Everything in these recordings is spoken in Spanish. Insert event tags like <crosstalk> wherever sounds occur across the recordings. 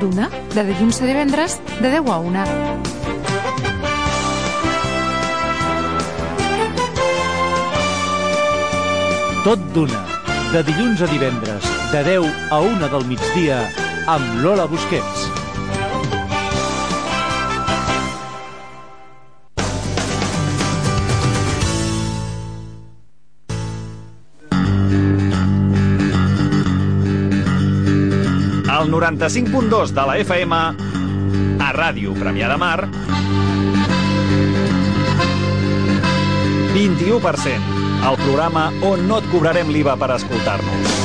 Una, de dilluns a divendres, de 10 a 1. Tot d'una, de dilluns a divendres, de 10 a 1 del migdia, amb Lola Busquets. Al 95.2 de la FM, a Ràdio Premià de Mar, 21%, el programa on no et cobrarem l'IVA per escoltar-nos.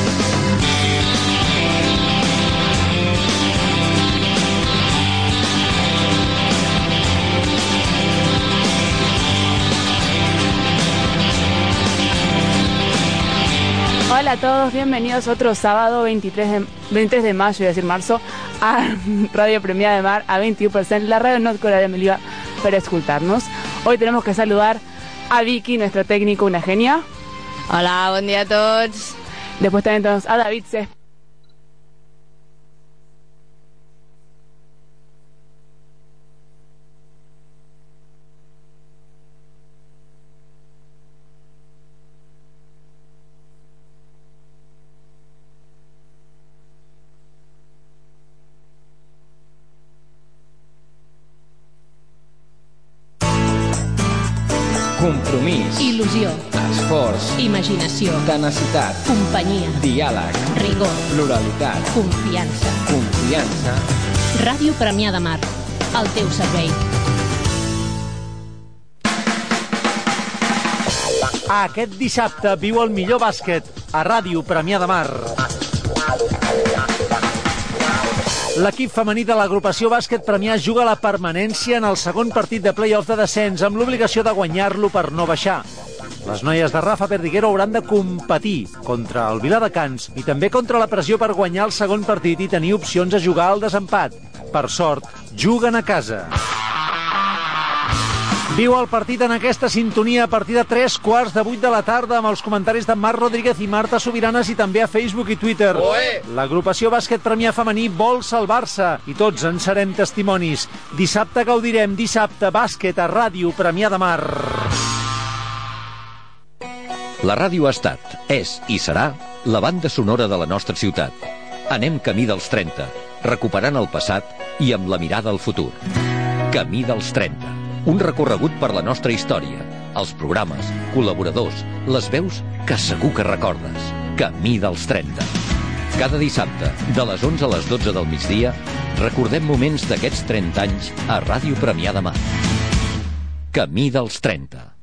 Hola a todos, bienvenidos otro sábado 23 de, 23 de mayo, voy a decir marzo, a <laughs> Radio Premiada de Mar, a 21%, la radio no cobrará el IVA para escucharnos. Hoy tenemos que saludar a Vicky, nuestro técnico, una genia. Hola, buen dia a tots. Después también tenemos a David Cés. Imaginació, tenacitat, companyia, diàleg, rigor, pluralitat, confiança. confiança. Ràdio Premià de Mar, al teu servei. Aquest dissabte viu el millor bàsquet a Ràdio Premià de Mar. L'equip femení de l'agrupació bàsquet Premià juga la permanència en el segon partit de play-off de descens amb l'obligació de guanyar-lo per no baixar. Les noies de Rafa Perdiguero hauran de competir contra el Viladecans i també contra la pressió per guanyar el segon partit i tenir opcions a jugar al desempat. Per sort, juguen a casa. Viu el partit en aquesta sintonia a partir de 3 quarts de 8 de la tarda amb els comentaris de Marc Rodríguez i Marta Sobiranes i també a Facebook i Twitter. L'agrupació bàsquet Premià Femení vol salvar-se i tots en serem testimonis. Dissabte gaudirem, dissabte bàsquet a Ràdio Premià de Mar. La ràdio ha estat, és i serà la banda sonora de la nostra ciutat. Anem camí dels 30, recuperant el passat i amb la mirada al futur. Camí dels 30. Un recorregut per la nostra història, els programes, col·laboradors, les veus que segur que recordes. Camí dels 30. Cada dissabte, de les 11 a les 12 del migdia, recordem moments d'aquests 30 anys a Ràdio Premià de Mar. Camí dels 30.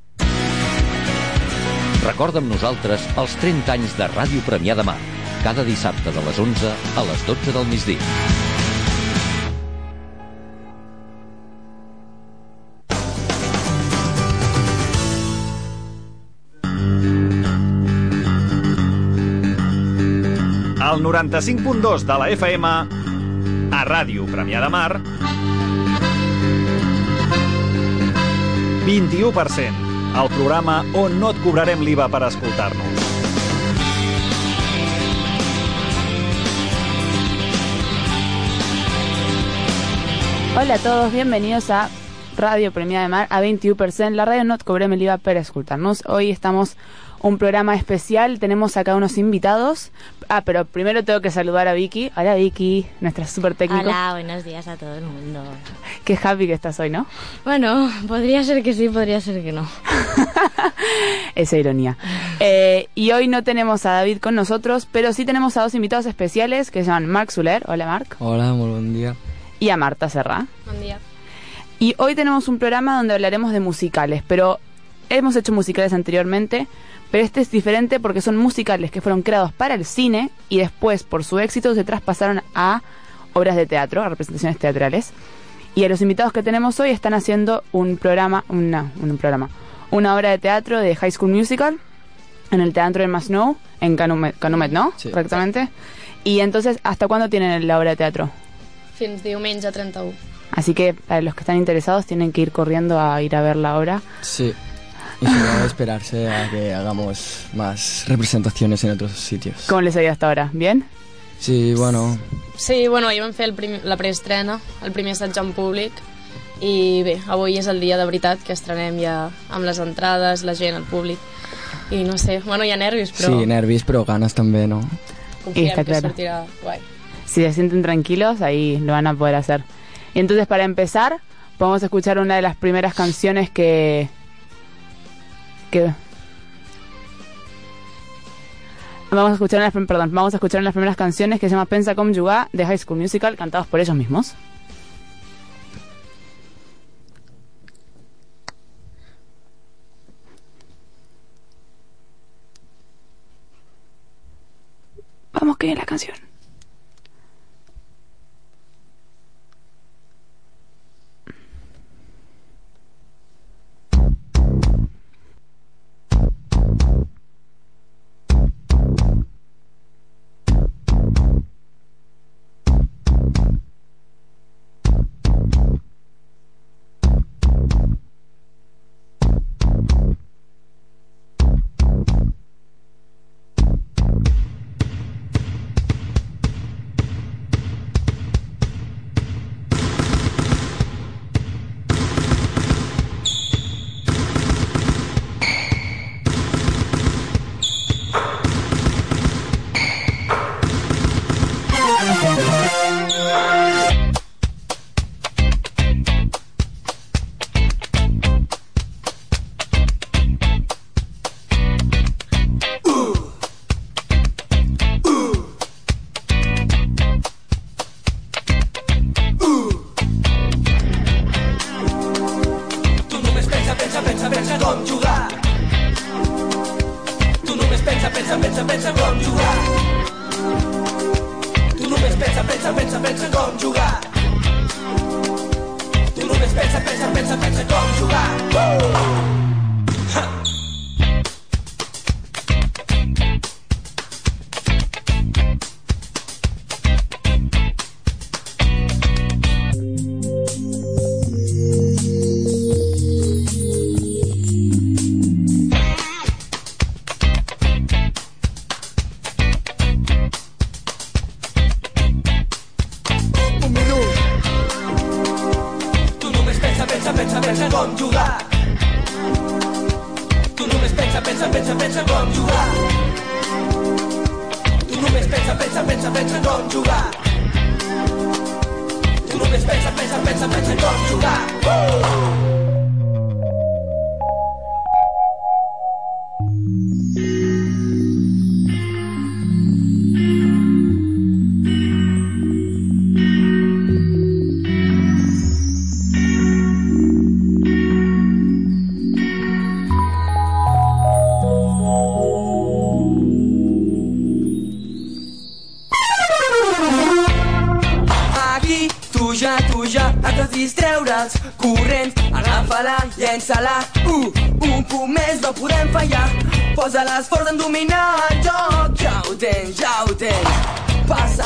Recorda amb nosaltres els 30 anys de Ràdio Premià de Mar, cada dissabte de les 11 a les 12 del migdia. Al 95.2 de la FM, a Ràdio Premià de Mar, 21%, el programa on no et cobrarem l'IVA per escoltar-nos. Hola a todos, bienvenidos a Radio Premiada de Mar, a 21%, la radio no te cobrem el IVA para escucharnos. Hoy estamos un programa especial, tenemos acá unos invitados. Ah, pero primero tengo que saludar a Vicky. Hola Vicky, nuestra super técnica. Hola, buenos días a todo el mundo. Qué happy que estás hoy, ¿no? Bueno, podría ser que sí, podría ser que no. <laughs> Esa ironía. Eh, y hoy no tenemos a David con nosotros, pero sí tenemos a dos invitados especiales que se llaman Marc Soler. Hola Marc. Hola, muy buen día. Y a Marta Serra. Buen día. Y hoy tenemos un programa donde hablaremos de musicales, pero hemos hecho musicales anteriormente, pero este es diferente porque son musicales que fueron creados para el cine y después, por su éxito, se traspasaron a obras de teatro, a representaciones teatrales. Y a los invitados que tenemos hoy están haciendo un programa, una, un programa, una obra de teatro de High School Musical en el Teatro del Masnou, en Canumet, Canumet ¿no? Sí. Correctamente. Y entonces, ¿hasta cuándo tienen la obra de teatro? Fins diumenge 31. Así que para los que están interesados tienen que ir corriendo a ir a ver la obra. Sí. Y esperarse a que hagamos más representaciones en otros sitios. ¿Cómo les ha ido hasta ahora? ¿Bien? Sí, bueno, Sí, bueno, ahir vam fer el prim la preestrena, el primer assaig en públic, i bé, avui és el dia de veritat que estrenem ja amb les entrades, la gent, el públic, i no sé, bueno, hi ha nervis, però sí, nervis, però ganes també, no? confiem Está que claro. sortirà guai. Si se sienten tranquilos, ahí lo van a poder hacer. Y entonces, para empezar, vamos a escuchar una de las primeras canciones que. Vamos a escuchar prim- perdón, vamos a escuchar de las primeras canciones que se llama Pensa com jugar de High School Musical, cantados por ellos mismos. Vamos que viene la canción.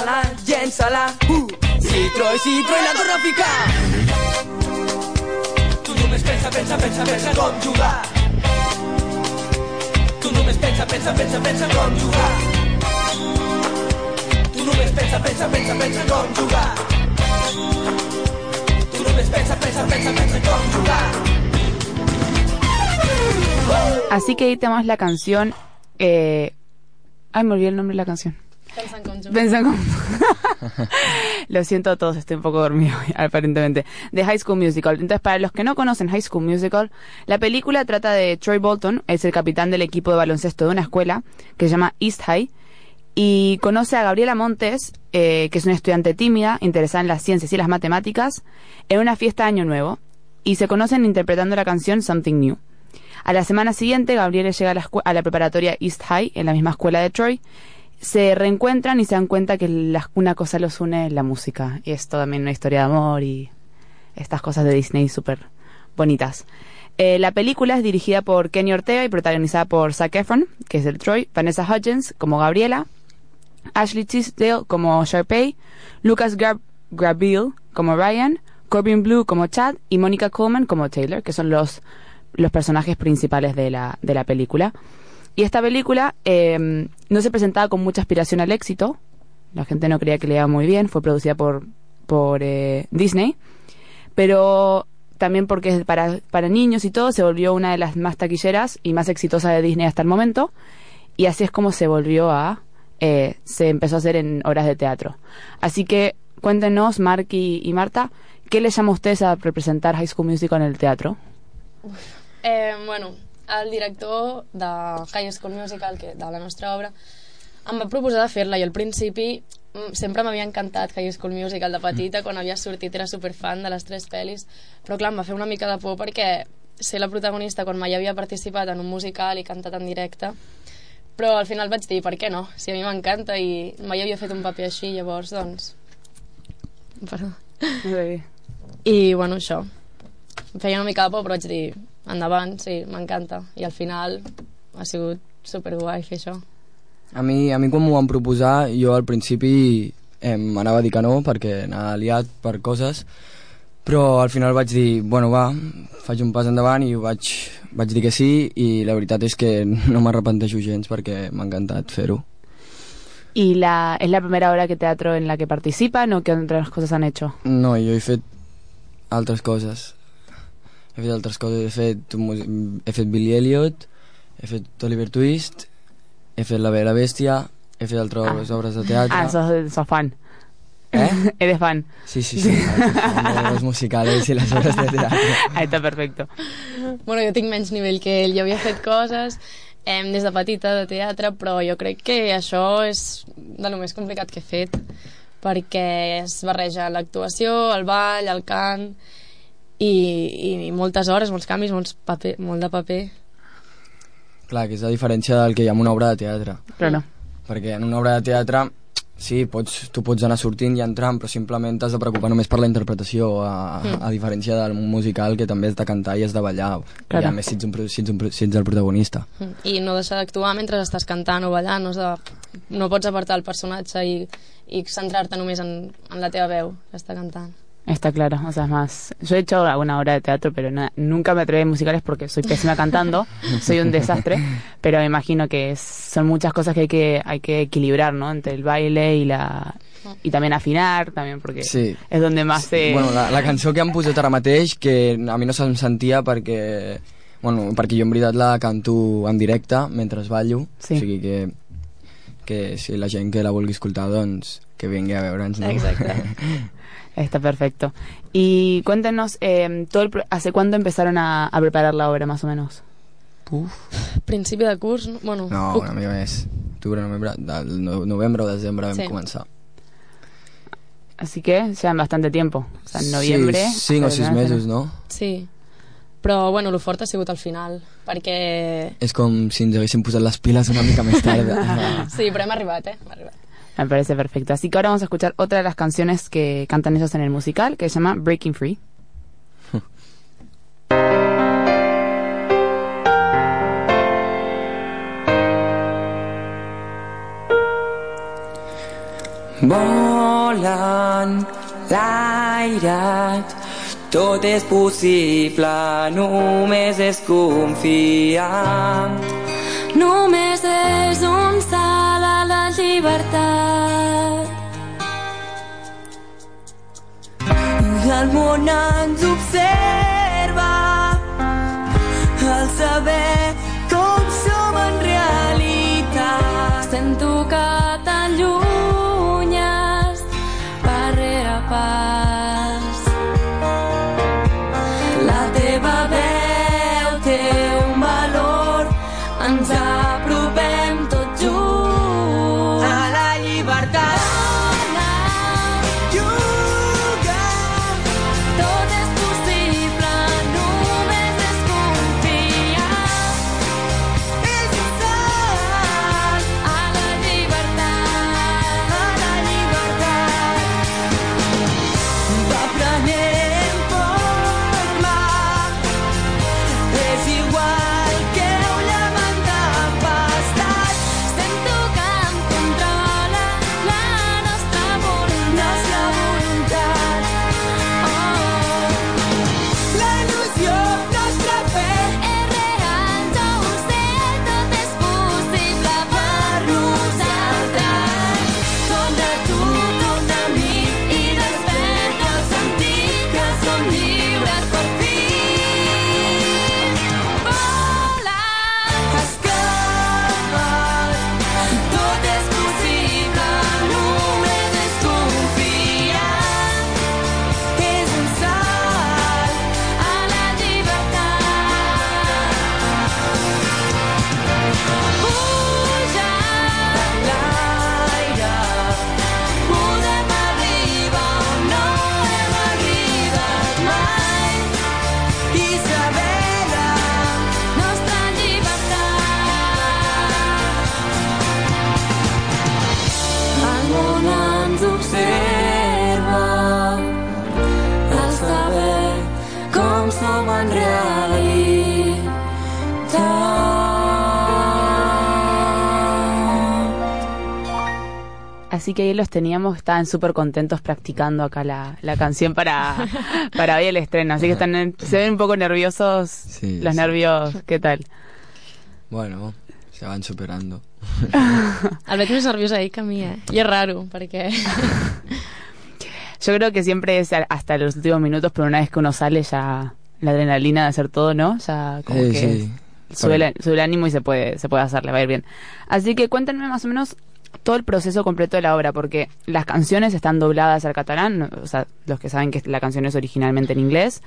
Passa-la, llença-la uh, Citro i citro i la Tu només pensa, pensa, pensa, pensa com jugar Tu només pensa, pensa, pensa, pensa com jugar Tu només pensa, pensa, pensa, pensa com jugar. Tu només pensa, pensa, pensa, pensa com jugar. Así que ahí tenemos la canción. Eh... Ay, me olvidé el nombre de la canción. Pensan como... <laughs> Lo siento a todos, estoy un poco dormido, <laughs> aparentemente. De High School Musical. Entonces, para los que no conocen High School Musical, la película trata de Troy Bolton, es el capitán del equipo de baloncesto de una escuela que se llama East High, y conoce a Gabriela Montes, eh, que es una estudiante tímida, interesada en las ciencias y las matemáticas, en una fiesta Año Nuevo, y se conocen interpretando la canción Something New. A la semana siguiente, Gabriela llega a la preparatoria East High, en la misma escuela de Troy, se reencuentran y se dan cuenta que una cosa los une, la música. Y es también una historia de amor y estas cosas de Disney súper bonitas. Eh, la película es dirigida por Kenny Ortega y protagonizada por Zac Efron, que es el Troy, Vanessa Hudgens como Gabriela, Ashley Tisdale como Sharpay, Lucas Grab como Ryan, Corbin Blue como Chad y Monica Coleman como Taylor, que son los, los personajes principales de la, de la película. Y esta película eh, no se presentaba con mucha aspiración al éxito, la gente no creía que le iba muy bien, fue producida por, por eh, Disney, pero también porque es para, para niños y todo, se volvió una de las más taquilleras y más exitosas de Disney hasta el momento, y así es como se volvió a, eh, se empezó a hacer en obras de teatro. Así que cuéntenos, Mark y, y Marta, ¿qué les llama a ustedes a representar High School Musical en el teatro? Eh, bueno, el director de High School Musical, que, de la nostra obra, em va proposar de fer-la i al principi mm, sempre m'havia encantat High School Musical de petita, quan havia sortit era superfan de les tres pel·lis, però clar, em va fer una mica de por perquè ser la protagonista quan mai havia participat en un musical i cantat en directe però al final vaig dir, per què no? Si a mi m'encanta i mai havia fet un paper així, llavors, doncs... Perdó. I, bueno, això. Em feia una mica de por, però vaig dir, endavant, sí, m'encanta. I al final ha sigut superguai fer això. A mi, a mi quan m'ho van proposar, jo al principi eh, m'anava a dir que no, perquè anava liat per coses, però al final vaig dir, bueno, va, faig un pas endavant i vaig, vaig dir que sí i la veritat és que <laughs> no m'arrepenteixo gens perquè m'ha encantat fer-ho. ¿Y la, es la primera obra de teatro en la que participan o qué otras cosas han hecho? No, jo he fet altres coses. He fet altres coses. He fet, he fet Billy Elliot, he fet Oliver Twist, he fet La Bella Bèstia, he fet altres obres de teatre. Ah, sos, sos fan. ¿Eh? <laughs> Eres fan. Sí, sí, sí. de los musicales y las obras de teatro. Ahí está perfecto. Bueno, jo tinc menys nivell que ell, jo havia fet coses eh, des de petita de teatre, però jo crec que això és de lo més complicat que he fet, perquè es barreja l'actuació, el ball, el cant, i, i moltes hores, molts canvis, molts paper, molt de paper. Clar, que és la diferència del que hi ha en una obra de teatre. Claro. Perquè en una obra de teatre, sí, pots, tu pots anar sortint i entrant, però simplement t'has de preocupar només per la interpretació, a, Mm. a diferència del musical que també has de cantar i has de ballar. Claro. I a més si ets, un, si, ets un, si ets el protagonista. I no deixar d'actuar mentre estàs cantant o ballant, no, has de, no pots apartar el personatge i, i centrar-te només en, en la teva veu que està cantant. Está claro, o sea, es más... Yo he hecho alguna obra de teatro, pero na- nunca me atreví a musicales porque soy pésima cantando, soy un desastre, <laughs> pero me imagino que es- son muchas cosas que hay que hay que equilibrar, ¿no? Entre el baile y la y también afinar, también porque Sí. es donde más se... Bueno, la, la cançó que han posat ara mateix, que a mi no se'm sentia perquè... Bueno, perquè jo en veritat la canto en directe mentre ballo, Sí. o sigui que, que si la gent que la vulgui escoltar, doncs que vingui a veure'ns, no? Exacte. <laughs> Está perfecto. Y cuéntenos, eh, todo el pro- ¿hace cuándo empezaron a, a preparar la obra, más o menos? Principi de curs, no- bueno, No, puc- una mica més. Octubre, novembre, del no- novembre o desembre vam Sí. començar. Así que ya en bastante tiempo. O sea, en noviembre... Sí, cinc o sis mesos, no? Sí. Però, bueno, el fort ha sigut al final, perquè... És com si ens haguéssim posat les piles una mica més tard. Sí, però hem arribat, eh? Hem arribat. Me parece perfecto. Así que ahora vamos a escuchar otra de las canciones que cantan ellos en el musical, que se llama Breaking Free. <laughs> Volant l'airat, tot és possible, només és confiar. Només és un salt llibertat. El món ens observa, el saber Así que ahí los teníamos, estaban súper contentos practicando acá la, la canción para, <laughs> para hoy el estreno. Así que están, en- se ven un poco nerviosos. Sí, los sí. nervios, ¿qué tal? Bueno, se van superando. <laughs> El veig més nerviós ahir que a mi, eh? I és raro, perquè... <laughs> Yo creo que siempre es hasta los últimos minutos, pero una vez que uno sale ya la adrenalina de hacer todo, ¿no? Ya como Eh, que sí. sube, el, sube el ánimo y se puede, se puede hacer, le va a ir bien. Así que cuéntenme más o menos todo el proceso completo de la obra, porque las canciones están dobladas al catalán, o sea, los que saben que la canción es originalmente en inglés,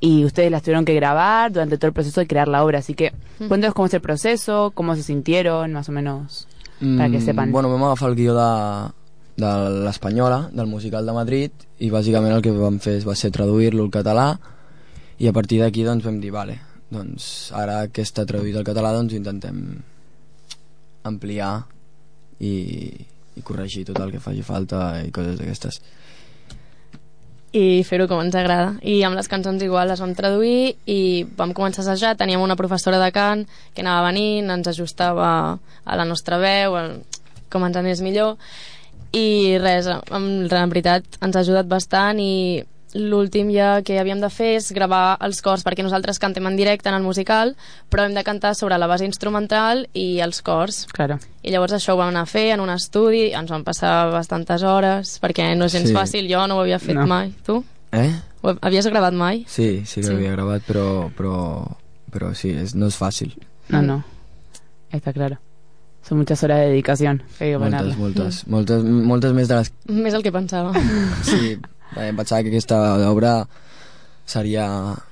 y ustedes las tuvieron que grabar durante todo el proceso de crear la obra, así que cuéntanos cómo es el proceso, cómo se sintieron, más o menos, para que Mm, sepan. Bueno, vam agafar el guió de, de l'Espanyola, del musical de Madrid, i bàsicament el que vam fer va ser traduir-lo al català, i a partir d'aquí doncs vam dir, vale, doncs ara que està traduït al català doncs intentem ampliar i, i corregir tot el que faci falta i coses d'aquestes. i fer-ho com ens agrada. I amb les cançons igual les vam traduir i vam començar a assajar. Teníem una professora de cant que anava venint, ens ajustava a la nostra veu, com ens anés millor. I res, en, en veritat ens ha ajudat bastant i l'últim ja que havíem de fer és gravar els cors perquè nosaltres cantem en directe en el musical però hem de cantar sobre la base instrumental i els cors Claro. i llavors això ho vam anar a fer en un estudi ens van passar bastantes hores perquè no és gens Sí. fàcil, jo no ho havia fet No. mai tu? Eh? Ho havies gravat mai? Sí, sí que Sí. l'havia gravat, però, però, però sí, és, no és fàcil. No, no, está claro. Son muchas horas de dedicación. que hay que Moltes, moltes, moltes, moltes més de les Més el que pensava. Sí, <laughs> em pensava que aquesta obra seria...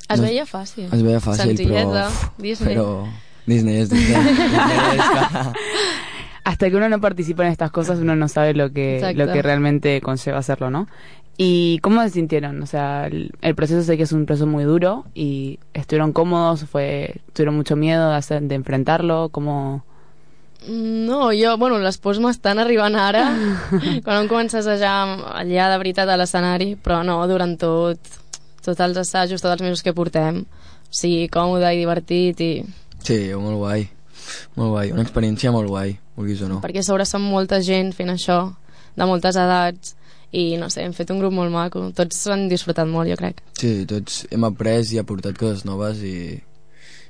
Es veia fàcil. Es veia fàcil, Senzilleta, però... Disney. Però Disney és Disney. Disney. <laughs> Hasta que uno no participa en estas cosas, uno no sabe lo que, Exacto. lo que realmente conlleva hacerlo, ¿no? ¿Y cómo se sintieron? O sea, el, el proceso sé que es un proceso muy duro y estuvieron cómodos, fue, tuvieron mucho miedo de, hacer, de enfrentarlo, ¿cómo...? No, jo, bueno, les pors m'estan arribant ara, <laughs> quan vam començar a assajar allà de veritat a l'escenari, però no, durant tot, tots els assajos, tots els mesos que portem, sí, còmode i divertit, i Sí, molt guai. Molt guai, una experiència molt guai, vulguis o no. perquè a sobre som molta gent fent això, de moltes edats, i no sé, hem fet un grup molt maco, tots han disfrutat molt, jo crec. Sí, tots hem après i aportat coses noves i,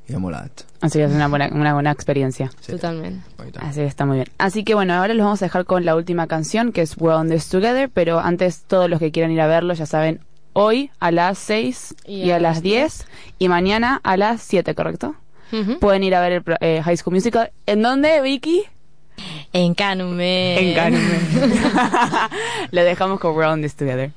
i ha molat. Así que es una buena, una buena experiencia. Totalment. Así que está muy bien. Así que bueno, ahora los vamos a dejar con la última canción, que es We're on This Together, pero antes todos los que quieran ir a verlo, ya saben, hoy a las 6 y, Y a, a las las 10 y mañana a las 7, ¿correcto? Pueden ir a ver el pro- eh, High School Musical. ¿En dónde, Vicky? En Canume. En Canume. <laughs> <laughs> Lo dejamos con We're on This. Together,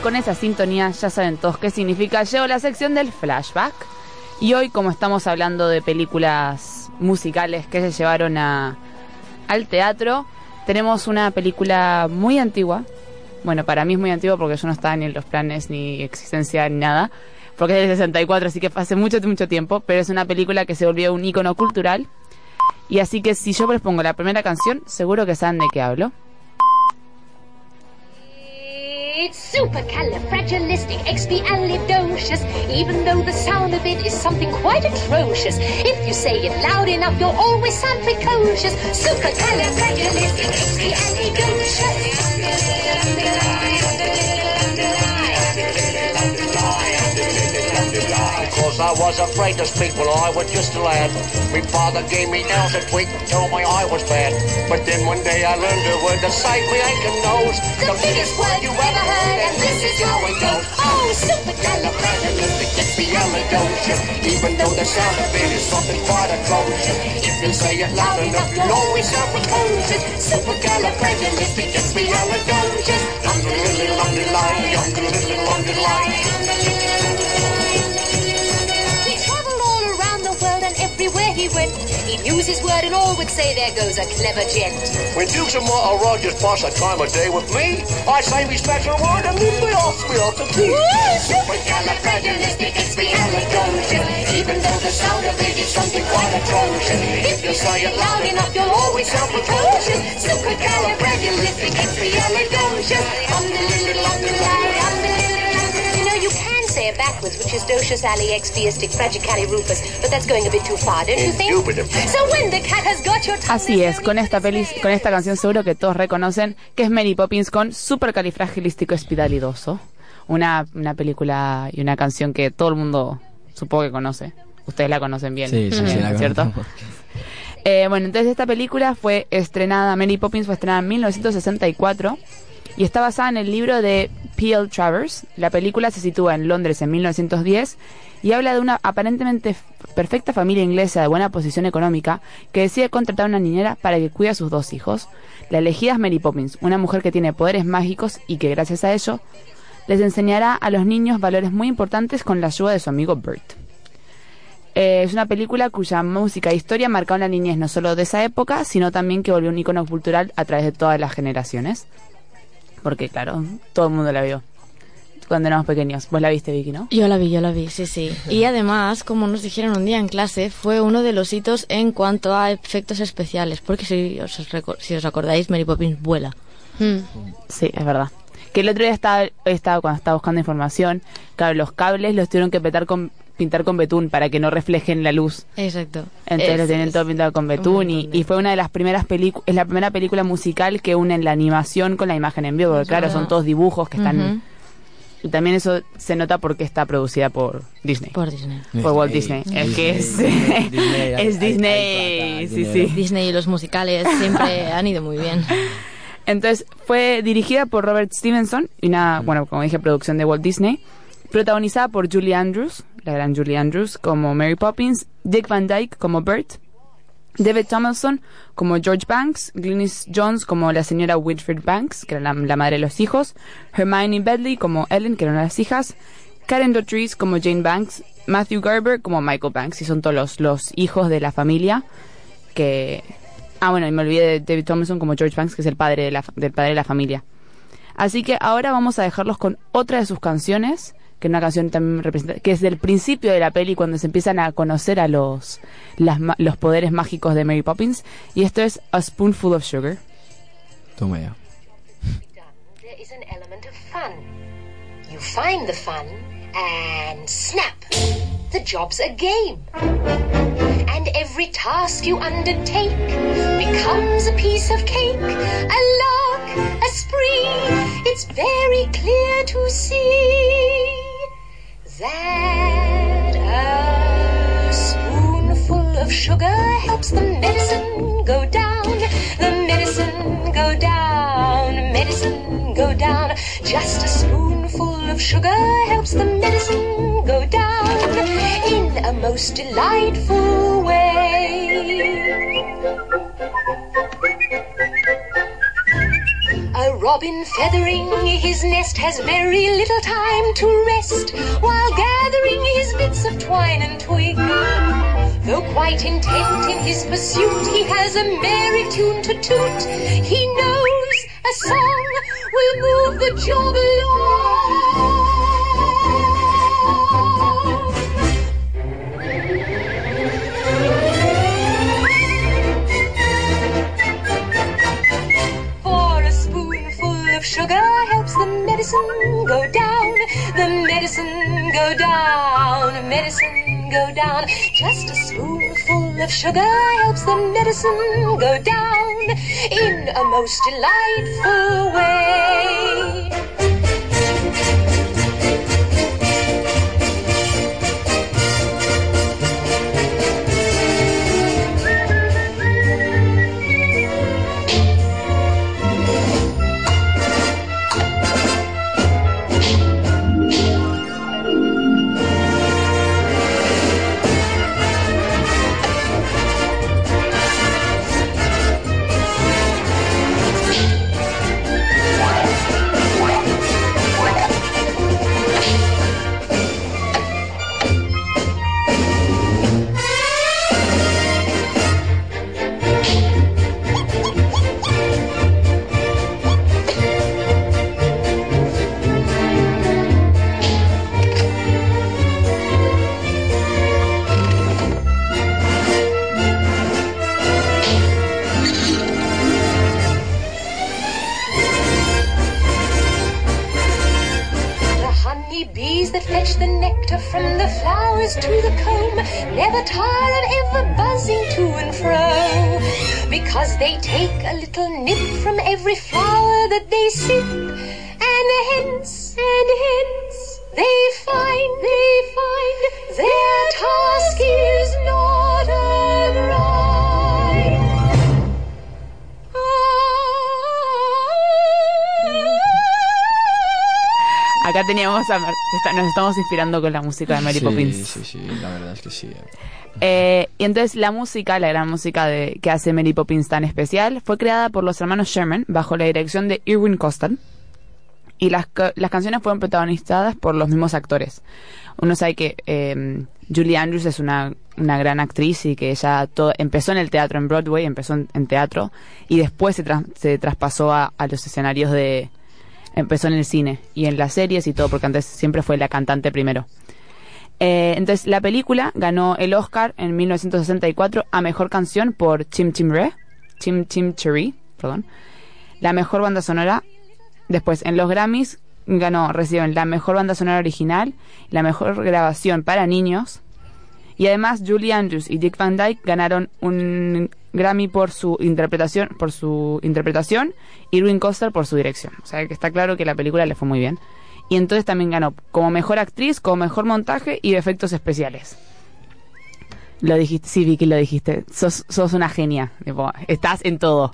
con esa sintonía ya saben todos qué significa. Llegó la sección del flashback. Y hoy, como estamos hablando de películas musicales que se llevaron al teatro, tenemos una película muy antigua. Bueno, para mí es muy antigua porque yo no estaba ni en los planes ni existencia ni nada. Porque es del 64, así que hace mucho, mucho tiempo. Pero es una película que se volvió un icono cultural. Y así que si yo les pongo la primera canción, seguro que saben de qué hablo. It's supercalifragilisticexpialidocious, even though the sound of it is something quite atrocious. If you say it loud enough, you'll always sound precocious. Cause I was afraid to speak while I was just a lad. My father gave me nails a tweak and told me I was bad. But then one day I learned a word to save me aching nose. The biggest word you ever heard, and this is how it goes. Oh, supercalifragilisticexpialidocious. Even though the sound of it is something quite atrocious. If you say it loud enough, you'll always sound precocious. Supercalifragilisticexpialidocious. Underline, underline, underline, underline. He went, he'd use his word and all would say, there goes a clever gent. When Dukes and Martha Rogers pass a time of day with me, I say me special word and then they ask me to tea. Supercalifragilisticexpialidocious. Even though the sound of it is something quite atrocious. If you say it loud enough, you'll always sound precocious. Supercalifragilisticexpialidocious. Umdililil, it backwards, which is docious fragicalirufus, but that's going a bit too far, don't you think? So when the cat has got your. Así es, con esta peli, con esta canción seguro que todos reconocen que es Mary Poppins con Supercalifragilístico Espidalidoso. Una, una película y una canción que todo el mundo supongo que conoce. Ustedes la conocen bien, Sí, sí, sí, la ¿cierto? <laughs> Eh, bueno, entonces esta película fue estrenada, Mary Poppins fue estrenada en 1964 y está basada en el libro de P.L. Travers. La película se sitúa en Londres en 1910 y habla de una aparentemente perfecta familia inglesa de buena posición económica que decide contratar a una niñera para que cuide a sus dos hijos. La elegida es Mary Poppins, una mujer que tiene poderes mágicos y que gracias a ello les enseñará a los niños valores muy importantes con la ayuda de su amigo Bert. Eh, es una película cuya música e historia marcaron la niñez no solo de esa época, sino también que volvió un icono cultural a través de todas las generaciones. Porque, claro, todo el mundo la vio cuando éramos pequeños. Vos la viste, Vicky, ¿no? Yo la vi, yo la vi, sí, sí. Y además, como nos dijeron un día en clase, fue uno de los hitos en cuanto a efectos especiales. Porque si os, si os acordáis, Mary Poppins vuela. Sí, es verdad. Que el otro día estaba, estaba cuando estaba buscando información, claro, los cables los tuvieron que petar con, pintar con betún para que no reflejen la luz. Exacto. Entonces Es- lo tienen es todo pintado con betún y, y fue una de las primeras películas, es la primera película musical que unen la animación con la imagen en vivo, porque Es claro, verdad. son todos dibujos que están... Y también eso se nota porque está producida por Disney. Por Disney. Por Walt Disney. Es que es, <laughs> es Disney. Sí, sí. Disney y los musicales siempre <laughs> han ido muy bien. Entonces fue dirigida por Robert Stevenson y una, bueno, como dije, producción de Walt Disney, protagonizada por Julie Andrews, la gran Julie Andrews como Mary Poppins, Dick Van Dyke como Bert, David Tomlinson como George Banks, Glynis Jones como la señora Winfred Banks, que era la, madre de los hijos, Hermione Bedley como Ellen, que eran las hijas, Karen Dotrice como Jane Banks, Matthew Garber como Michael Banks, y son todos los, hijos de la familia que... Ah, bueno, y me olvidé de David Tomlinson como George Banks, que es el padre del padre de la familia. Así que ahora vamos a dejarlos con otra de sus canciones, que es una canción también representa, que es del principio de la peli cuando se empiezan a conocer a los las los poderes mágicos de Mary Poppins y esto es A Spoonful of Sugar. Toma ya. There is an element of fun. You find the fun and snap. The job's a game. And every task you undertake becomes a piece of cake, a lark, a spree. It's very clear to see that a spoonful of sugar helps the medicine go down. The medicine go down, medicine go down. Just a spoonful of sugar helps the medicine go down a most delightful way. A robin feathering his nest has very little time to rest while gathering his bits of twine and twig. Though quite intent in his pursuit, he has a merry tune to toot. He knows a song will move the job along. Sugar helps the medicine go down. The medicine go down. Medicine go down. Just a spoonful of sugar helps the medicine go down in a most delightful way. From the flowers to the comb never tire of ever buzzing to and fro. Because they take a little nip from every flower that they sip and hence and hence they find they find their task Acá teníamos a Mar- está- nos estamos inspirando con la música de Mary sí, Poppins. Sí, sí, la verdad es que sí. Eh, y entonces la música, la gran música de, que hace Mary Poppins tan especial, fue creada por los hermanos Sherman bajo la dirección de Irwin Costal. Y las, las canciones fueron protagonizadas por los mismos actores. Uno sabe que eh, Julie Andrews es una, una gran actriz y que ella todo, empezó en el teatro, en Broadway, empezó en, en teatro y después se, tras- se traspasó a, a los escenarios de... Empezó en el cine y en las series y todo, porque antes siempre fue la cantante primero. Eh, entonces, la película ganó el Oscar en 1964 a Mejor Canción por Chim Chim Re, Chim Chim Cherry, perdón. La Mejor Banda Sonora. Después, en los Grammys, ganó, reciben la Mejor Banda Sonora Original, la Mejor Grabación para Niños. Y además, Julie Andrews y Dick Van Dyke ganaron un Grammy por su interpretación, por su interpretación, y Irwin Coster por su dirección. O sea que está claro que la película le fue muy bien. Y entonces también ganó como mejor actriz, como mejor montaje y efectos especiales. Lo dijiste, sí, Vicky, lo dijiste. Sos, sos una genia. Tipo, estás en todo.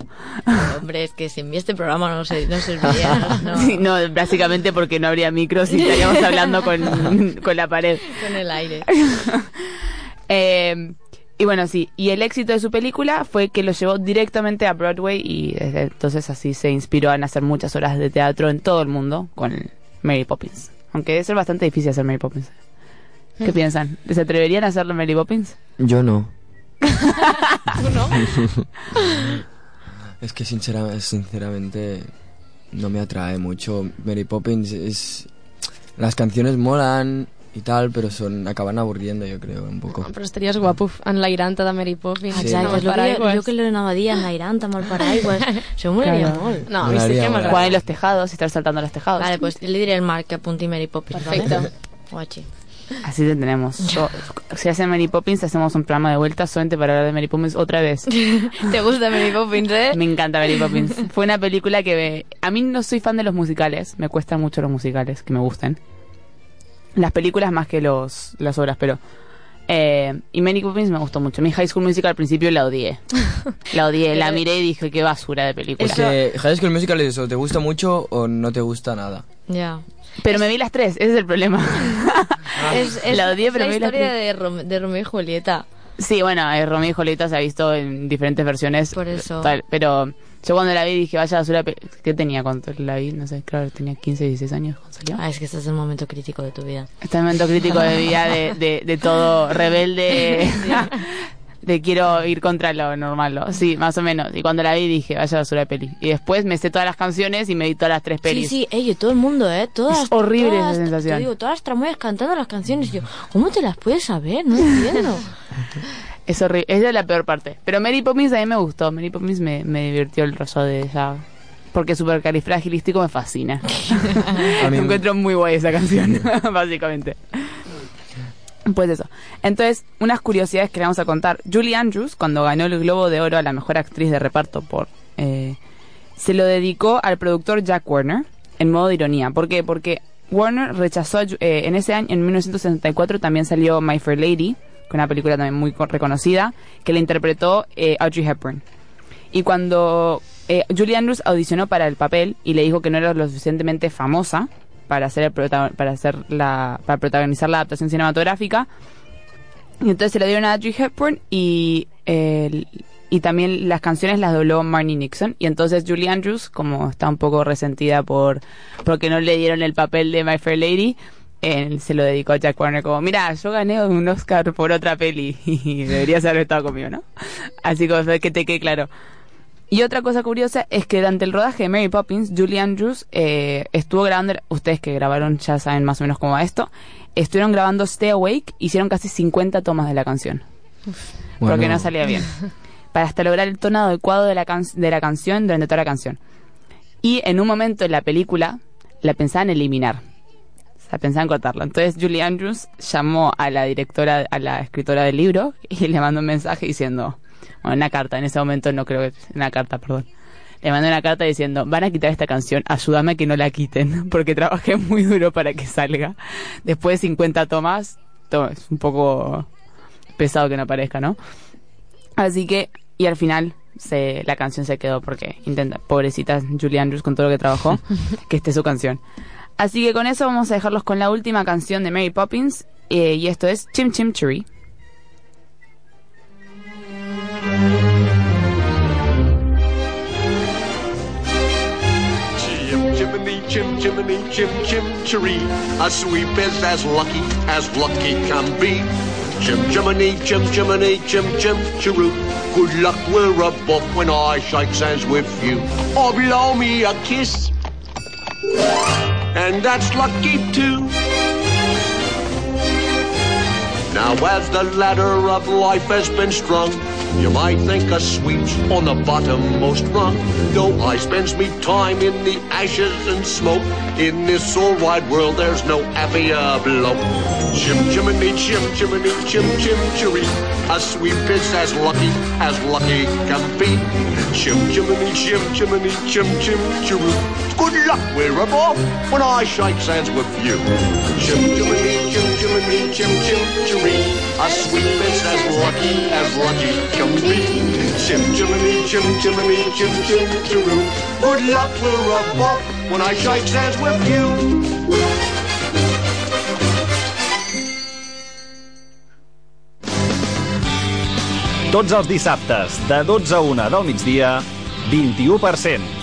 Hombre, es que sin mí este programa no, se, no serviría. <laughs> No. Sí, no, básicamente porque no habría micros y estaríamos hablando con, <laughs> con la pared. Con el aire. <laughs> Eh, y bueno, sí, y el éxito de su película fue que lo llevó directamente a Broadway y desde entonces así se inspiró en hacer muchas horas de teatro en todo el mundo con Mary Poppins. Aunque debe ser bastante difícil hacer Mary Poppins. ¿Qué Mm. piensan? ¿Se atreverían a hacerlo Mary Poppins? Yo no. <laughs> ¿Tú no? Es que sincera- sinceramente no me atrae mucho. Mary Poppins es... Las canciones molan y tal, pero son acaban aburriendo, yo creo, un poco. Però estaries guapo enlairant-te de Mary Poppins. Sí. Exacte, és el el que jo, jo que l'anava a dir, enlairant amb el paraigües. Això <laughs> m'agradaria Claro. molt. No, a mi sí que m'agrada. Jugar en los tejados y estar saltando en los tejados. Vale, pues le diré al Marc que apunti Mary Poppins, Perfecte. ¿vale? Guachi. Así te tenemos. Yo- <laughs> si hace Mary Poppins, hacemos un programa de vuelta solamente para hablar de Mary Poppins otra vez. <laughs> ¿Te gusta Mary Poppins, eh? Me encanta Mary Poppins. Fue una película que me- a mí no soy fan de los musicales, me cuestan mucho los musicales que me gusten. Las películas más que los las obras, pero eh, y Mary Poppins me gustó mucho. Mi High School Musical al principio la odié. <laughs> La odié, la miré y dije qué basura de película. Es que High School Musical es o te gusta mucho o no te gusta nada. Ya. Pero me vi las tres, ese es el problema. <laughs> Es, es, La odié, pero me vi la las historia tres. de, Rom- de Romeo y Julieta. Sí, bueno, eh, Romeo y Julieta se ha visto en diferentes versiones. Por eso. tal, pero yo cuando la vi dije, vaya basura. ¿Qué tenía cuando la vi? No sé, claro, tenía 15, 16 años cuando salió. Ah, es que este es el momento crítico de tu vida. Este momento crítico de vida de, de, de todo rebelde. <laughs> De quiero ir contra lo normal, ¿no? sí, más o menos. Y cuando la vi dije, vaya basura de peli. Y después me sé todas las canciones y me di todas las tres Sí, pelis. sí, ey, todo el mundo, ¿eh? Todas, Es horrible todas, esa sensación. Te digo, todas las tramoyas cantando las canciones. Y yo, ¿cómo te las puedes saber? No entiendo. <laughs> Es horrible, esa es la peor parte. Pero Mary Poppins a mí me gustó. Mary Poppins me, me divirtió el roso de esa. Porque supercalifragilístico me fascina. <laughs> Mí- <laughs> Encuentro muy guay esa canción, <laughs> básicamente. Pues eso. Entonces, unas curiosidades que le vamos a contar. Julie Andrews, cuando ganó el Globo de Oro a la mejor actriz de reparto por. eh, se lo dedicó al productor Jack Warner en modo de ironía. ¿Por qué? Porque Warner rechazó eh, en ese año, en 1964, también salió My Fair Lady, que una película también muy co- reconocida, que la interpretó eh, Audrey Hepburn. Y cuando eh, Julie Andrews audicionó para el papel y le dijo que no era lo suficientemente famosa para hacer el para hacer la para protagonizar la adaptación cinematográfica, y entonces se la dieron a Audrey Hepburn y y también las canciones las dobló Marnie Nixon y entonces Julie Andrews como está un poco resentida por porque no le dieron el papel de My Fair Lady él se lo dedicó a Jack Warner como mira yo gané un Oscar por otra peli <laughs> y deberías haber estado conmigo ¿no? así como que te quede claro y otra cosa curiosa es que durante el rodaje de Mary Poppins, Julie Andrews eh, estuvo grabando, ustedes que grabaron ya saben más o menos cómo va esto, estuvieron grabando Stay Awake, hicieron casi 50 tomas de la canción. Porque Bueno. no salía bien. <laughs> Para hasta lograr el tono adecuado de la, can- de la canción durante toda la canción. Y en un momento en la película la pensaban eliminar. Sea, pensaban cortarla. Entonces Julie Andrews llamó a la directora, a la escritora del libro <laughs> y le mandó un mensaje diciendo, bueno, una carta, en ese momento no creo que, una carta, perdón. Le mandó una carta diciendo, van a quitar esta canción, ayúdame a que no la quiten, <laughs> porque trabajé muy duro para que salga. Después de 50 tomas, to- es un poco pesado que no aparezca, ¿no? Así que, y al final se, la canción se quedó porque intenta, pobrecita Julie Andrews con todo lo que trabajó, <laughs> que esté su canción. Así que con eso vamos a dejarlos con la última canción de Mary Poppins, eh, y esto es Chim Chim Cherry. Chim chimney, chim chim cheree. A sweep is as lucky as lucky can be. Chim chimney, chim chimney, chim chim cheroo. Good luck, we're above when I shake hands with you. Or blow me a kiss. And that's lucky too. Now as the ladder of life has been strung, you might think a sweep's on the bottommost rung. No, I spends me time in the ashes and smoke. In this all wide world, there's no happier bloke. Chim chimney, chim chimney, chim chim cheree. A sweep is as lucky as lucky can be. Chim chimney, chim chimney, chim chim cheroo. Good luck, we're above when I shake hands with you. Chim chimney, chim chimney, chim chim cheree. A sweep is as lucky as lucky can be. Chim chimney, chim chimney, chim chim cheroo. Good luck, we're above when I shake hands with you. Tots els dissabtes, de 12 a 1 del migdia, 21%.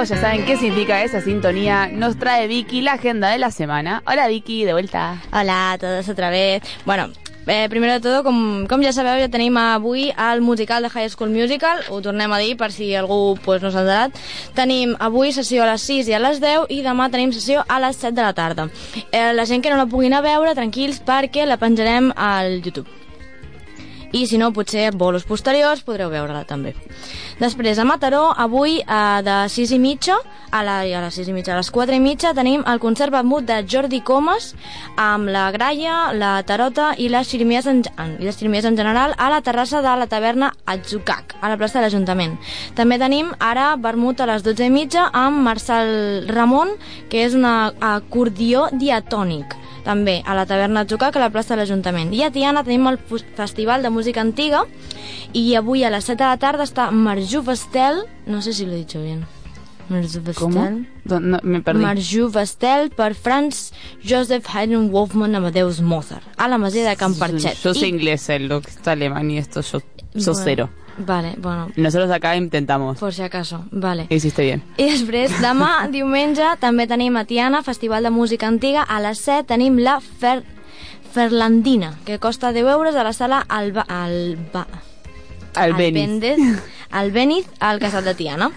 Todos ya saben qué significa esa sintonía. Nos trae Vicky la agenda de la semana. Hola Vicky, de vuelta. Hola a todos otra vez. Bueno, eh, primer de tot, com, com ja sabeu, ja tenim avui el musical de High School Musical, ho tornem a dir per si algú pues, no s'ha enterat. Tenim avui sessió a les 6 i a les 10 i demà tenim sessió a les 7 de la tarda. Eh, la gent que no la puguin a veure, tranquils, perquè la penjarem al YouTube. I si no, potser bolos posteriors podreu veure-la també. Després, a Mataró, avui eh, de 6 i mitja a, la, a les 6 i mitja, a les 4 i mitja tenim el concert Bamut de Jordi Comas amb la Graia, la Tarota i les xirimies en, i les xirimies en general a la terrassa de la taverna Atzucac, a la plaça de l'Ajuntament. També tenim ara vermut a les 12 i mitja amb Marcel Ramon, que és un acordió diatònic. També a la taverna Jucac, a la plaça de l'Ajuntament. I a Tiana tenim el Festival de Música Antiga i avui a les 7 de la tarda està Marjú Vestel, no sé si lo he dicho bien. Marjú Vestel. Do- no, me perdí. Marjú Vestel per Franz Joseph Haydn Wolfman Amadeus Mozart a la Masia de Can Parchet. Yo sé I- inglés, el lo que está alemán y esto yo, yo Bueno, cero. Vale, bueno, Nosotros acá intentamos. por si acaso, vale. Hiciste bien. I després, demà, <laughs> diumenge, també tenim a Tiana, Festival de Música Antiga. A les 7 tenim la Fer... Ferlandina, que costa 10 euros a la sala Alba... Alba... Albéniz. Albéndez, <laughs> Albéniz, al Casal de Tiana.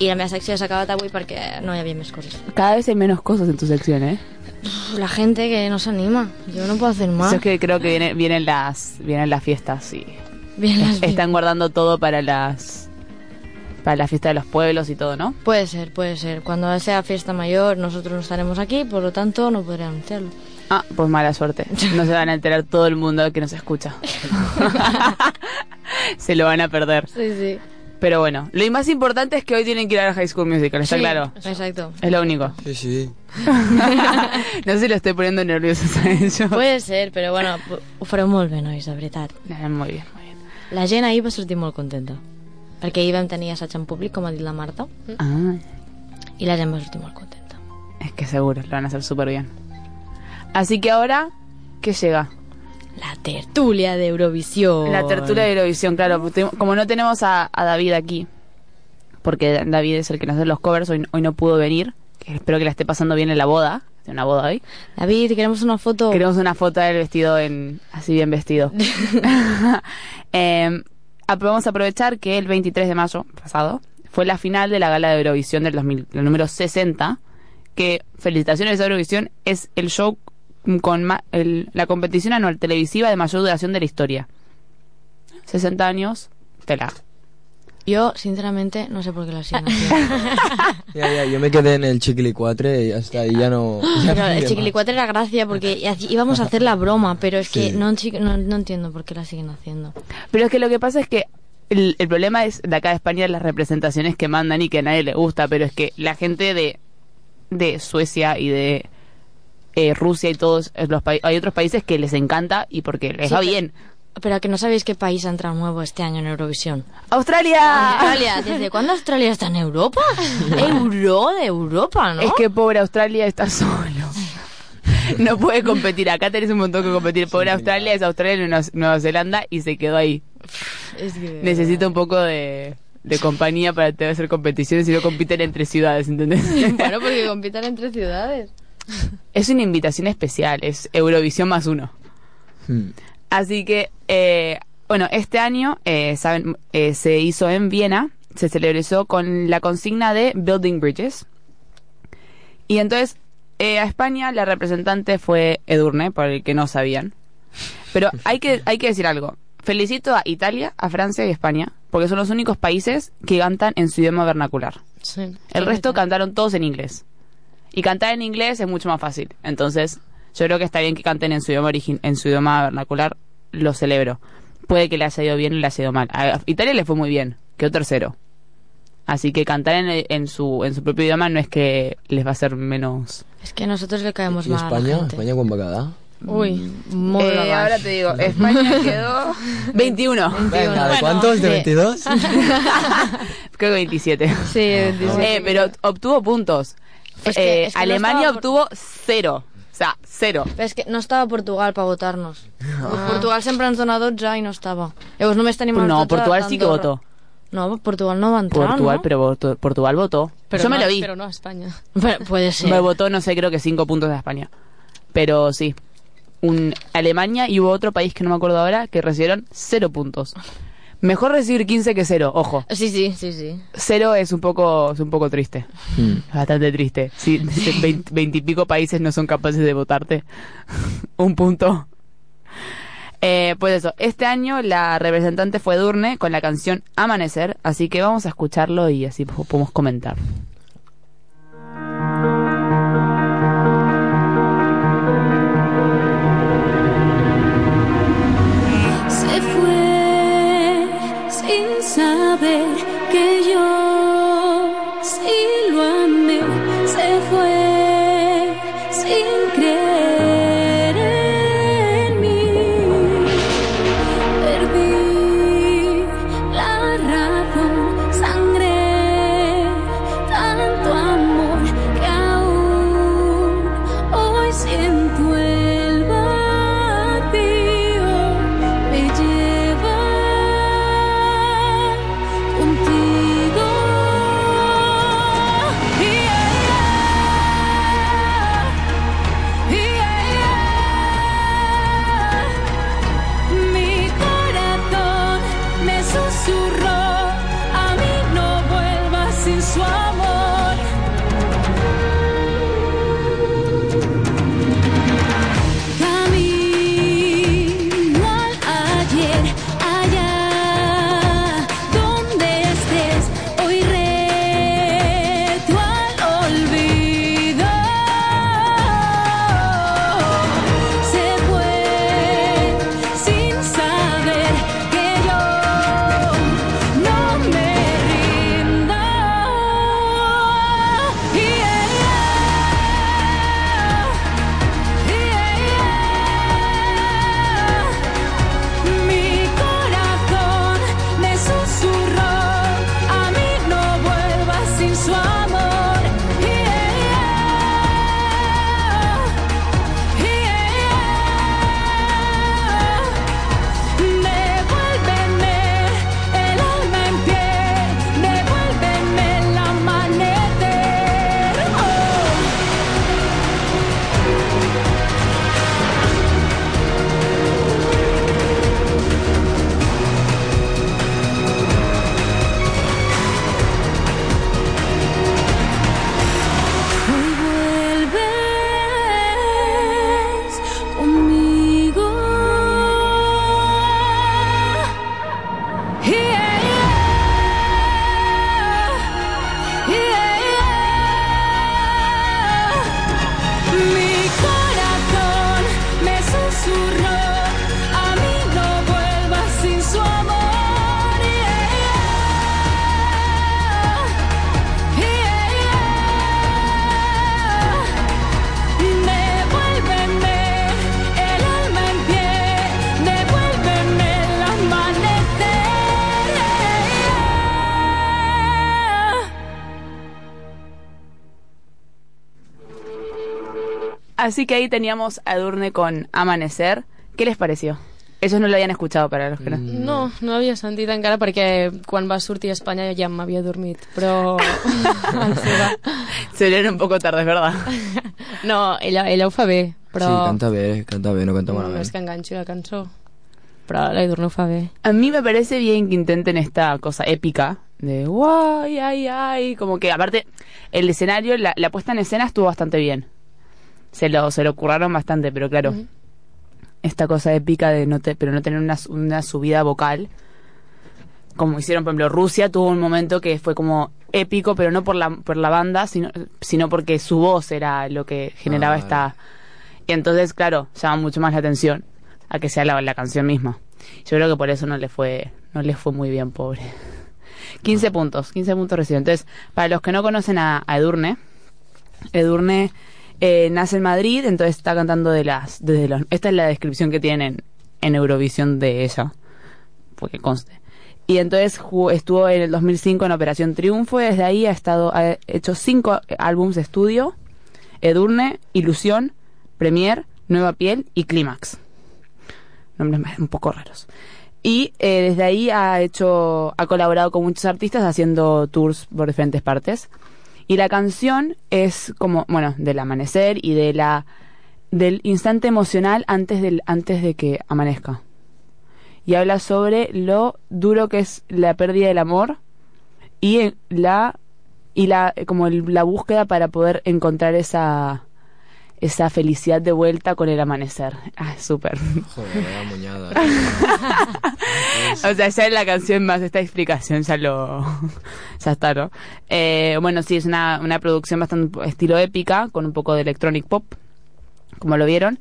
I la meva secció s'ha acabat avui perquè no hi havia més coses. Cada vez hay menos cosas en tu sección, ¿eh? La gente que no se anima. Yo no puedo hacer más. Yo es que creo que viene- vienen las vienen las fiestas y Vienen las están guardando todo para las para la fiesta de los pueblos y todo, ¿no? Puede ser, puede ser. Cuando sea fiesta mayor, nosotros no estaremos aquí, por lo tanto, no podré anunciarlo. Ah, pues mala suerte. No se van a enterar todo el mundo que nos escucha. <laughs> se lo van a perder. Sí, sí. Pero bueno, lo más importante es que hoy tienen que ir a la High School Musical, ¿está Sí, claro? Exacto. Es lo único. Sí, sí. <laughs> no sé si lo estoy poniendo nervioso a ellos. Puede ser, però bueno, ho fareu molt bé, nois, de veritat. Bé, molt bé. La gent ahir va sortir molt contenta. Perquè ahir vam tenir assaig en públic, com ha dit la Marta, Ah, i la gent va sortir molt contenta. es que seguro, lo van a hacer súper bien. Así que ahora, ¿qué llega? La tertulia de Eurovisión. La tertulia de Eurovisión, claro. porque Como no tenemos a, a David aquí, porque David es el que nos hace los covers, hoy, hoy no pudo venir. que espero que la esté pasando bien en la boda. De una boda hoy. David, queremos una foto. Queremos una foto del vestido en así bien vestido. <laughs> <laughs> eh, vamos a aprovechar que el 23 de mayo pasado fue la final de la gala de Eurovisión del 2000, el número 60, que felicitaciones a Eurovisión es el show con ma- el- la competición anual televisiva de mayor duración de la historia. 60 años, tela. Yo, sinceramente, no sé por qué la siguen <laughs> haciendo. Ya, ya, yo me quedé en el Chiquili 4 y hasta ahí ya no... ya Pero no el chiquilicuatre era gracia porque íbamos a hacer la broma, pero es que Sí. no, chi- no, no entiendo por qué la siguen haciendo. Pero es que lo que pasa es que el, el problema es de acá de España las representaciones que mandan y que a nadie le gusta, pero es que la gente de, de Suecia y de eh, Rusia y todos los países, hay otros países que les encanta y porque les Sí, va bien. Pero que no sabéis qué país ha entrado nuevo este año en Eurovisión. ¡Australia! Australia. ¿Desde cuándo Australia está en Europa? <laughs> Euro de Europa, ¿no? Es que pobre Australia está solo. <laughs> No puede competir. Acá tenés un montón que competir. Pobre Australia es Australia y Nueva, Zelanda y se quedó ahí. Es que- Necesita un poco de, de compañía para tener hacer competiciones y no compiten entre ciudades, ¿entendés? <laughs> Bueno, porque compitan entre ciudades. Es una invitación especial, es Eurovisión más uno. Hmm. Así que, eh, bueno, este año, eh, saben, eh, se hizo en Viena, se celebró con la consigna de Building Bridges. Y entonces, eh, a España la representante fue Edurne, por el que no sabían. Pero hay que, hay que decir algo. Felicito a Italia, a Francia y a España, porque son los únicos países que cantan en su idioma vernacular. Sí. El resto cantaron todos en inglés. Y cantar en inglés es mucho más fácil. Entonces, yo creo que está bien que canten en su idioma en su idioma vernacular. Lo celebro. Puede que le haya ido bien o le haya ido mal. A Italia le fue muy bien. Quedó tercero. Así que cantar en, en su en su propio idioma no es que les va a ser menos. Es que nosotros le caemos ¿Y mal a la España? gente. ¿España cuándo va a quedar? Uy, molt Eh, abaix. ahora te digo, España <laughs> quedó 21. Venga, ¿de cuántos? ¿De 22? <laughs> Creo que 27. Sí, 27. Eh, pero obtuvo puntos. Es que- Eh, es que no Alemania por- obtuvo cero. O sea, cero. Però és que no estava Portugal per votar-nos. Portugal sempre ens dona 12 i no estava. Llavors només tenim els No, 12 Portugal sí que d'Andorra. votó. No, Portugal no va entrar, Portugal, ¿no? pero votó- Portugal votó. Pero Yo me no, lo vi. Pero no a España. Pero <laughs> puede ser. Me votó, no sé, creo que cinco puntos de España. Pero sí. Un Alemania y hubo otro país que no me acuerdo ahora que recibieron cero puntos. Mejor recibir 15 que cero, ojo. Sí, sí, sí, sí. Cero es un poco, es un poco triste. Bastante triste. Si <laughs> veintipico países no son capaces de votarte. <laughs> un punto. Eh, pues eso, este año la representante fue Durne con la canción Amanecer, así que vamos a escucharlo y así po- podemos comentar. Así que ahí teníamos a Edurne con Amanecer. ¿Qué les pareció? Ellos no lo habían escuchado para los que no. No, no havia sentit encara perquè quan va sortir a Espanya ja m'havia dormit, però... el. Se vienen un poco tarde, es verdad. <laughs> No, ella, ella ho fa bé, però... Sí, canta bé, canta bé, no canta no malament. és que enganxi la cançó. Però la Edurne ho fa bé. A mí me parece bien que intenten esta cosa épica de guay, ay, ay, como que aparte el escenario, la, la puesta en escena estuvo bastante bien. Se lo, se lo curraron bastante, pero claro, esta cosa épica de no te, pero no tener una, una subida vocal, como hicieron, por ejemplo, Rusia tuvo un momento que fue como épico, pero no por la, por la banda, sino, sino porque su voz era lo que generaba Ah, esta... Y entonces, claro, llama mucho más la atención a que sea la, la canción misma. Yo creo que por eso no le fue, no le fue muy bien, pobre. 15 puntos, 15 puntos recibió. Entonces, para los que no conocen a, a Edurne, Edurne eh, nace en Madrid, entonces está cantando de las, desde los, esta es la descripción que tienen en Eurovisión de ella, porque conste. Y entonces estuvo en el 2005 en Operación Triunfo y desde ahí ha estado, ha hecho cinco álbumes de estudio, Edurne, Ilusión, Premier, Nueva Piel y Clímax. Nombres un poco raros. Y eh, desde ahí ha hecho, ha colaborado con muchos artistas haciendo tours por diferentes partes. Y la canción es como, bueno, del amanecer y de la del instante emocional antes del antes de que amanezca. Y habla sobre lo duro que es la pérdida del amor y eh, la y la como el- la búsqueda para poder encontrar esa esa felicidad de vuelta con el amanecer. Ah, súper. Joder, vaya moñada. <laughs> O sea, ya en la canción más esta explicación ya lo... ya está, ¿no? Eh, bueno, sí, es una, una producción bastante estilo épica, con un poco de electronic pop, como lo vieron.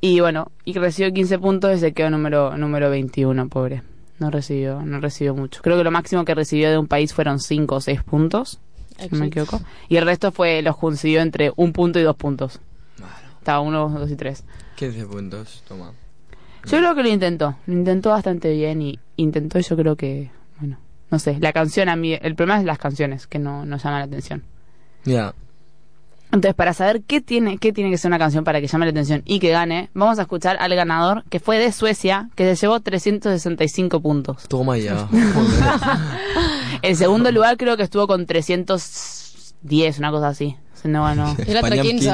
Y bueno, y recibió 15 puntos y se quedó número, número 21, pobre. No recibió, no recibió mucho. Creo que lo máximo que recibió de un país fueron 5 o 6 puntos, si no me equivoco. Y el resto fue, los consiguió entre un punto y dos puntos. Estaba uno, dos y tres. 15 puntos, toma. Yo creo que lo intentó, lo intentó bastante bien y intentó, yo creo que, bueno, no sé, la canción a mí, el problema es las canciones que no, no llaman la atención. Ya. Entonces, para saber qué tiene, qué tiene que ser una canción para que llame la atención y que gane, vamos a escuchar al ganador, que fue de Suecia, que se llevó 365 puntos. Toma ya. <laughs> <laughs> El segundo lugar creo que estuvo con 310, una cosa así. No ganó. I l'altre 15.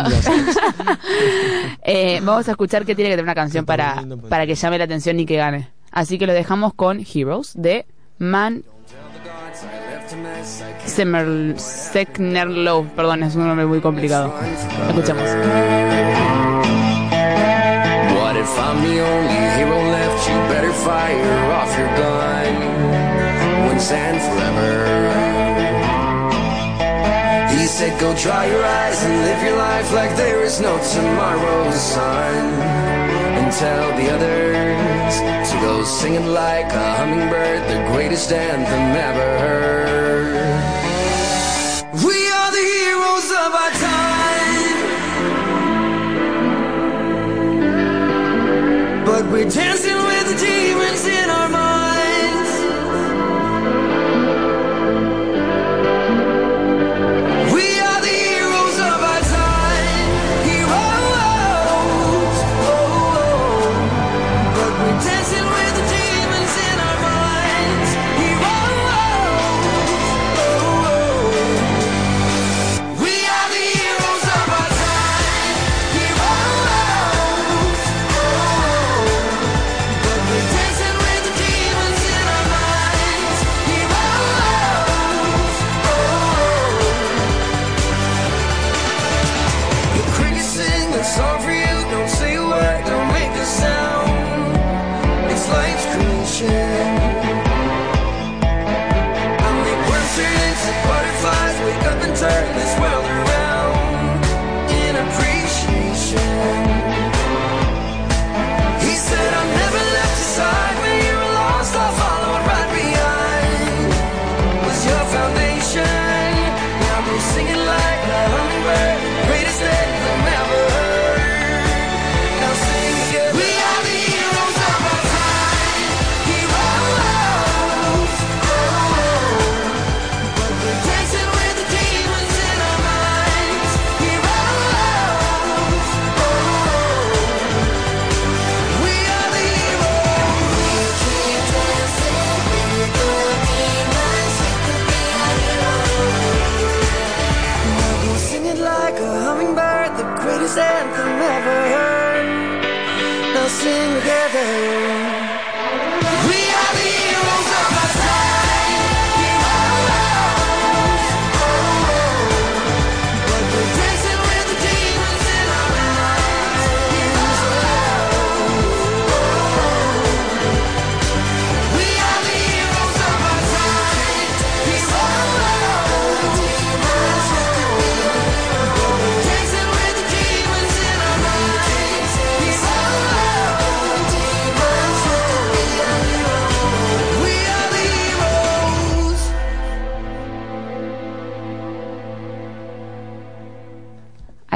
Eh, vamos a escuchar qué tiene que tener una canción para, para que llame la atención y que gane. Así que lo dejamos con Heroes de Man Semer- Seknerlow. Perdón, es un nombre muy complicado. Escuchamos. What if I'm the only hero left? You better fire off your gun once and forever. Go dry your eyes and live your life like there is no tomorrow, son. And tell the others to go singing like a hummingbird, the greatest anthem ever heard. We are the heroes of our time. But we're dancing with the demons in our minds.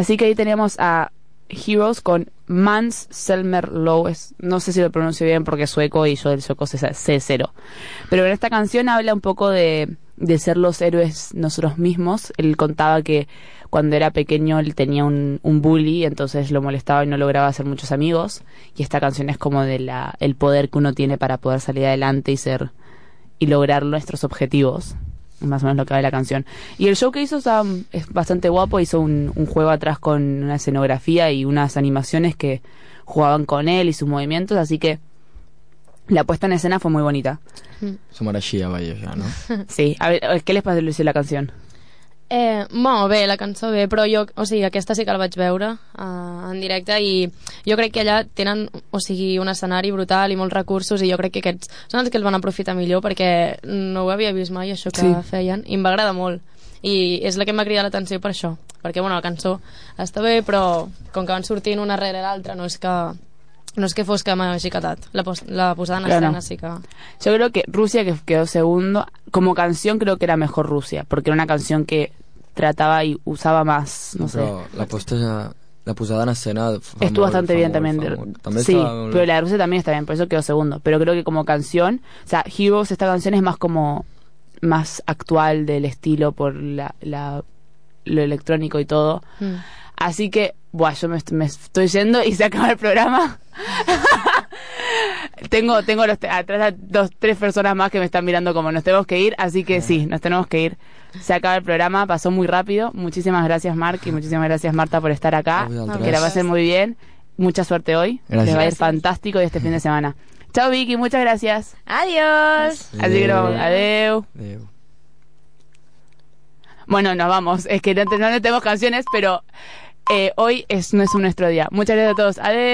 Así que ahí tenemos a Heroes con Mans Selmer Low. Es- no sé si lo pronuncio bien porque es sueco y yo del sueco sé cero. Pero en esta canción habla un poco de, de ser los héroes nosotros mismos. Él contaba que cuando era pequeño él tenía un, un bully, entonces lo molestaba y no lograba hacer muchos amigos. Y esta canción es como de la, el poder que uno tiene para poder salir adelante y ser y lograr nuestros objetivos. Más o menos lo que va la canción. Y el show que hizo está, es bastante guapo. Hizo un, un juego atrás con una escenografía y unas animaciones que jugaban con él y sus movimientos. Así que la puesta en escena fue muy bonita. S'ho mereixia, vaja, ja, no? Sí. A ver, ¿qué les pareció la canción? Eh, bueno, bé, la cançó bé, però jo, o sigui, aquesta sí que la vaig veure uh, en directe i jo crec que allà tenen, o sigui, un escenari brutal i molts recursos i jo crec que aquests són els que els van aprofitar millor perquè no ho havia vist mai, això que Sí. feien, i em va agradar molt. I és la que em va cridar l'atenció per això, perquè, bueno, la cançó està bé, però com que van sortint una rere l'altra, no és que no és que fos que m'hagi catat. La, pos la posada en Claro. escena sí que... Yo creo que Rusia, que quedó segundo, como canción creo que era mejor Rusia, porque era una canción que trataba y usaba más, no sé. La, posta, la posada en escena Estuvo bastante bien también. sí, pero la de Rusia también está bien, por eso quedó segundo. Pero creo que como canción, o sea, Heroes, esta canción es más como más actual del estilo por la, la lo electrónico y todo. Mm. Así que, buah, yo me, est- me estoy yendo y se acaba el programa. <laughs> tengo tengo los te- atrás a dos, tres personas más que me están mirando como nos tenemos que ir, así que sí, nos tenemos que ir. Se acaba el programa, pasó muy rápido. Muchísimas gracias, Mark, y muchísimas gracias, Marta, por estar acá. Que la pasen muy bien. Mucha suerte hoy. Gracias. Les va a ir fantástico este fin de semana. Chao, Vicky, muchas gracias. Adiós. Así que no, adeu. Adeu. Bueno, nos vamos. Es que no, no tenemos canciones, pero eh, hoy es, no es nuestro día. Muchas gracias a todos. Adiós.